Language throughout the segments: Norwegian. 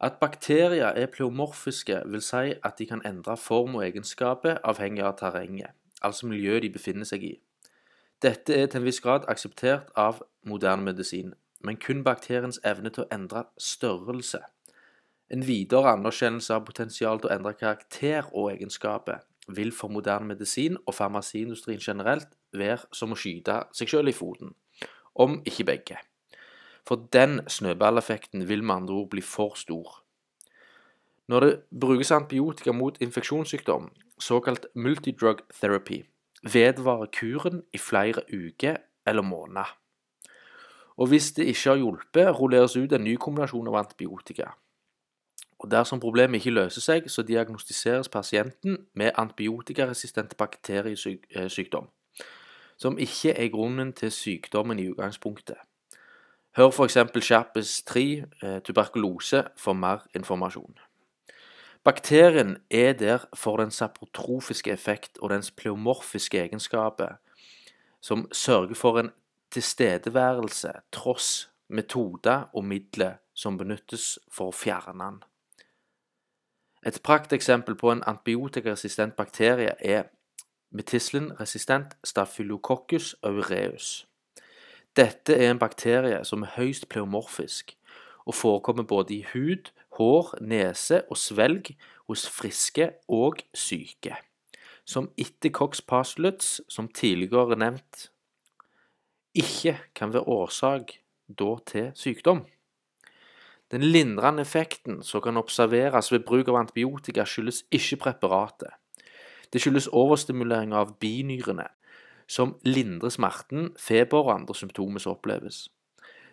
At bakterier er pleomorfiske, vil si at de kan endre form og egenskaper avhengig av terrenget, altså miljøet de befinner seg i. Dette er til en viss grad akseptert av moderne medisin, men kun bakteriens evne til å endre størrelse. En videre anerkjennelse av potensial til å endre karakter og egenskaper vil for moderne medisin og farmasiindustrien generelt være som å skyte seg selv i foten, om ikke begge. For den snøballeffekten vil med andre ord bli for stor. Når det brukes antibiotika mot infeksjonssykdom, såkalt multidrug therapy, vedvarer kuren i flere uker eller måneder. Og hvis det ikke har hjulpet, rulleres ut en ny kombinasjon av antibiotika. Og Dersom problemet ikke løser seg, så diagnostiseres pasienten med antibiotikaresistente bakteriesykdom, som ikke er grunnen til sykdommen i utgangspunktet. Hør f.eks. Sharpes 3, eh, tuberkulose, for mer informasjon. Bakterien er der for den saprotrofiske effekt og dens pleomorfiske egenskaper, som sørger for en tilstedeværelse tross metoder og midler som benyttes for å fjerne den. Et prakteksempel på en antibiotikaresistent bakterie er metislen-resistent staphylococcus aureus. Dette er en bakterie som er høyst pleomorfisk, og forekommer både i hud, hår, nese og svelg hos friske og syke, som etter Cox Paslutz, som tidligere nevnt, ikke kan være årsak da til sykdom. Den lindrende effekten som kan observeres ved bruk av antibiotika, skyldes ikke preparatet. Det skyldes overstimulering av binyrene, som lindrer smerten, feber og andre symptomer som oppleves.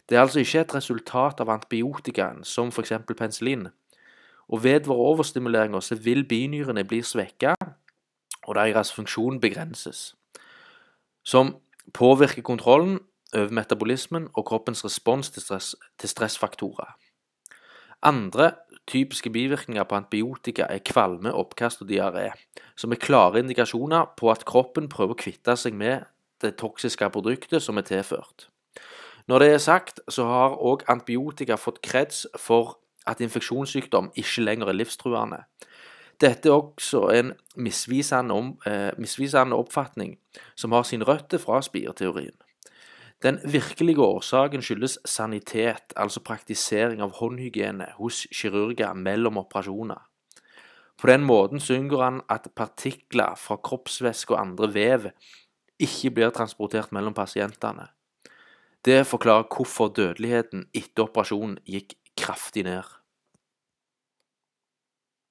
Det er altså ikke et resultat av antibiotikaen, som f.eks. penicillin. Og vedvarer overstimuleringer så vil binyrene bli svekka, og deres funksjon begrenses. Som påvirker kontrollen over metabolismen og kroppens respons til, stress, til stressfaktorer. Andre typiske bivirkninger på antibiotika er kvalme, oppkast og diaré, som er klare indikasjoner på at kroppen prøver å kvitte seg med det toksiske produktet som er tilført. Når det er sagt, så har òg antibiotika fått kreds for at infeksjonssykdom ikke lenger er livstruende. Dette er også en misvisende, om, eh, misvisende oppfatning som har sin røtter fra spireteorien. Den virkelige årsaken skyldes sanitet, altså praktisering av håndhygiene hos kirurger mellom operasjoner. På den måten så unngår han at partikler fra kroppsvæske og andre vev ikke blir transportert mellom pasientene. Det forklarer hvorfor dødeligheten etter operasjonen gikk kraftig ned.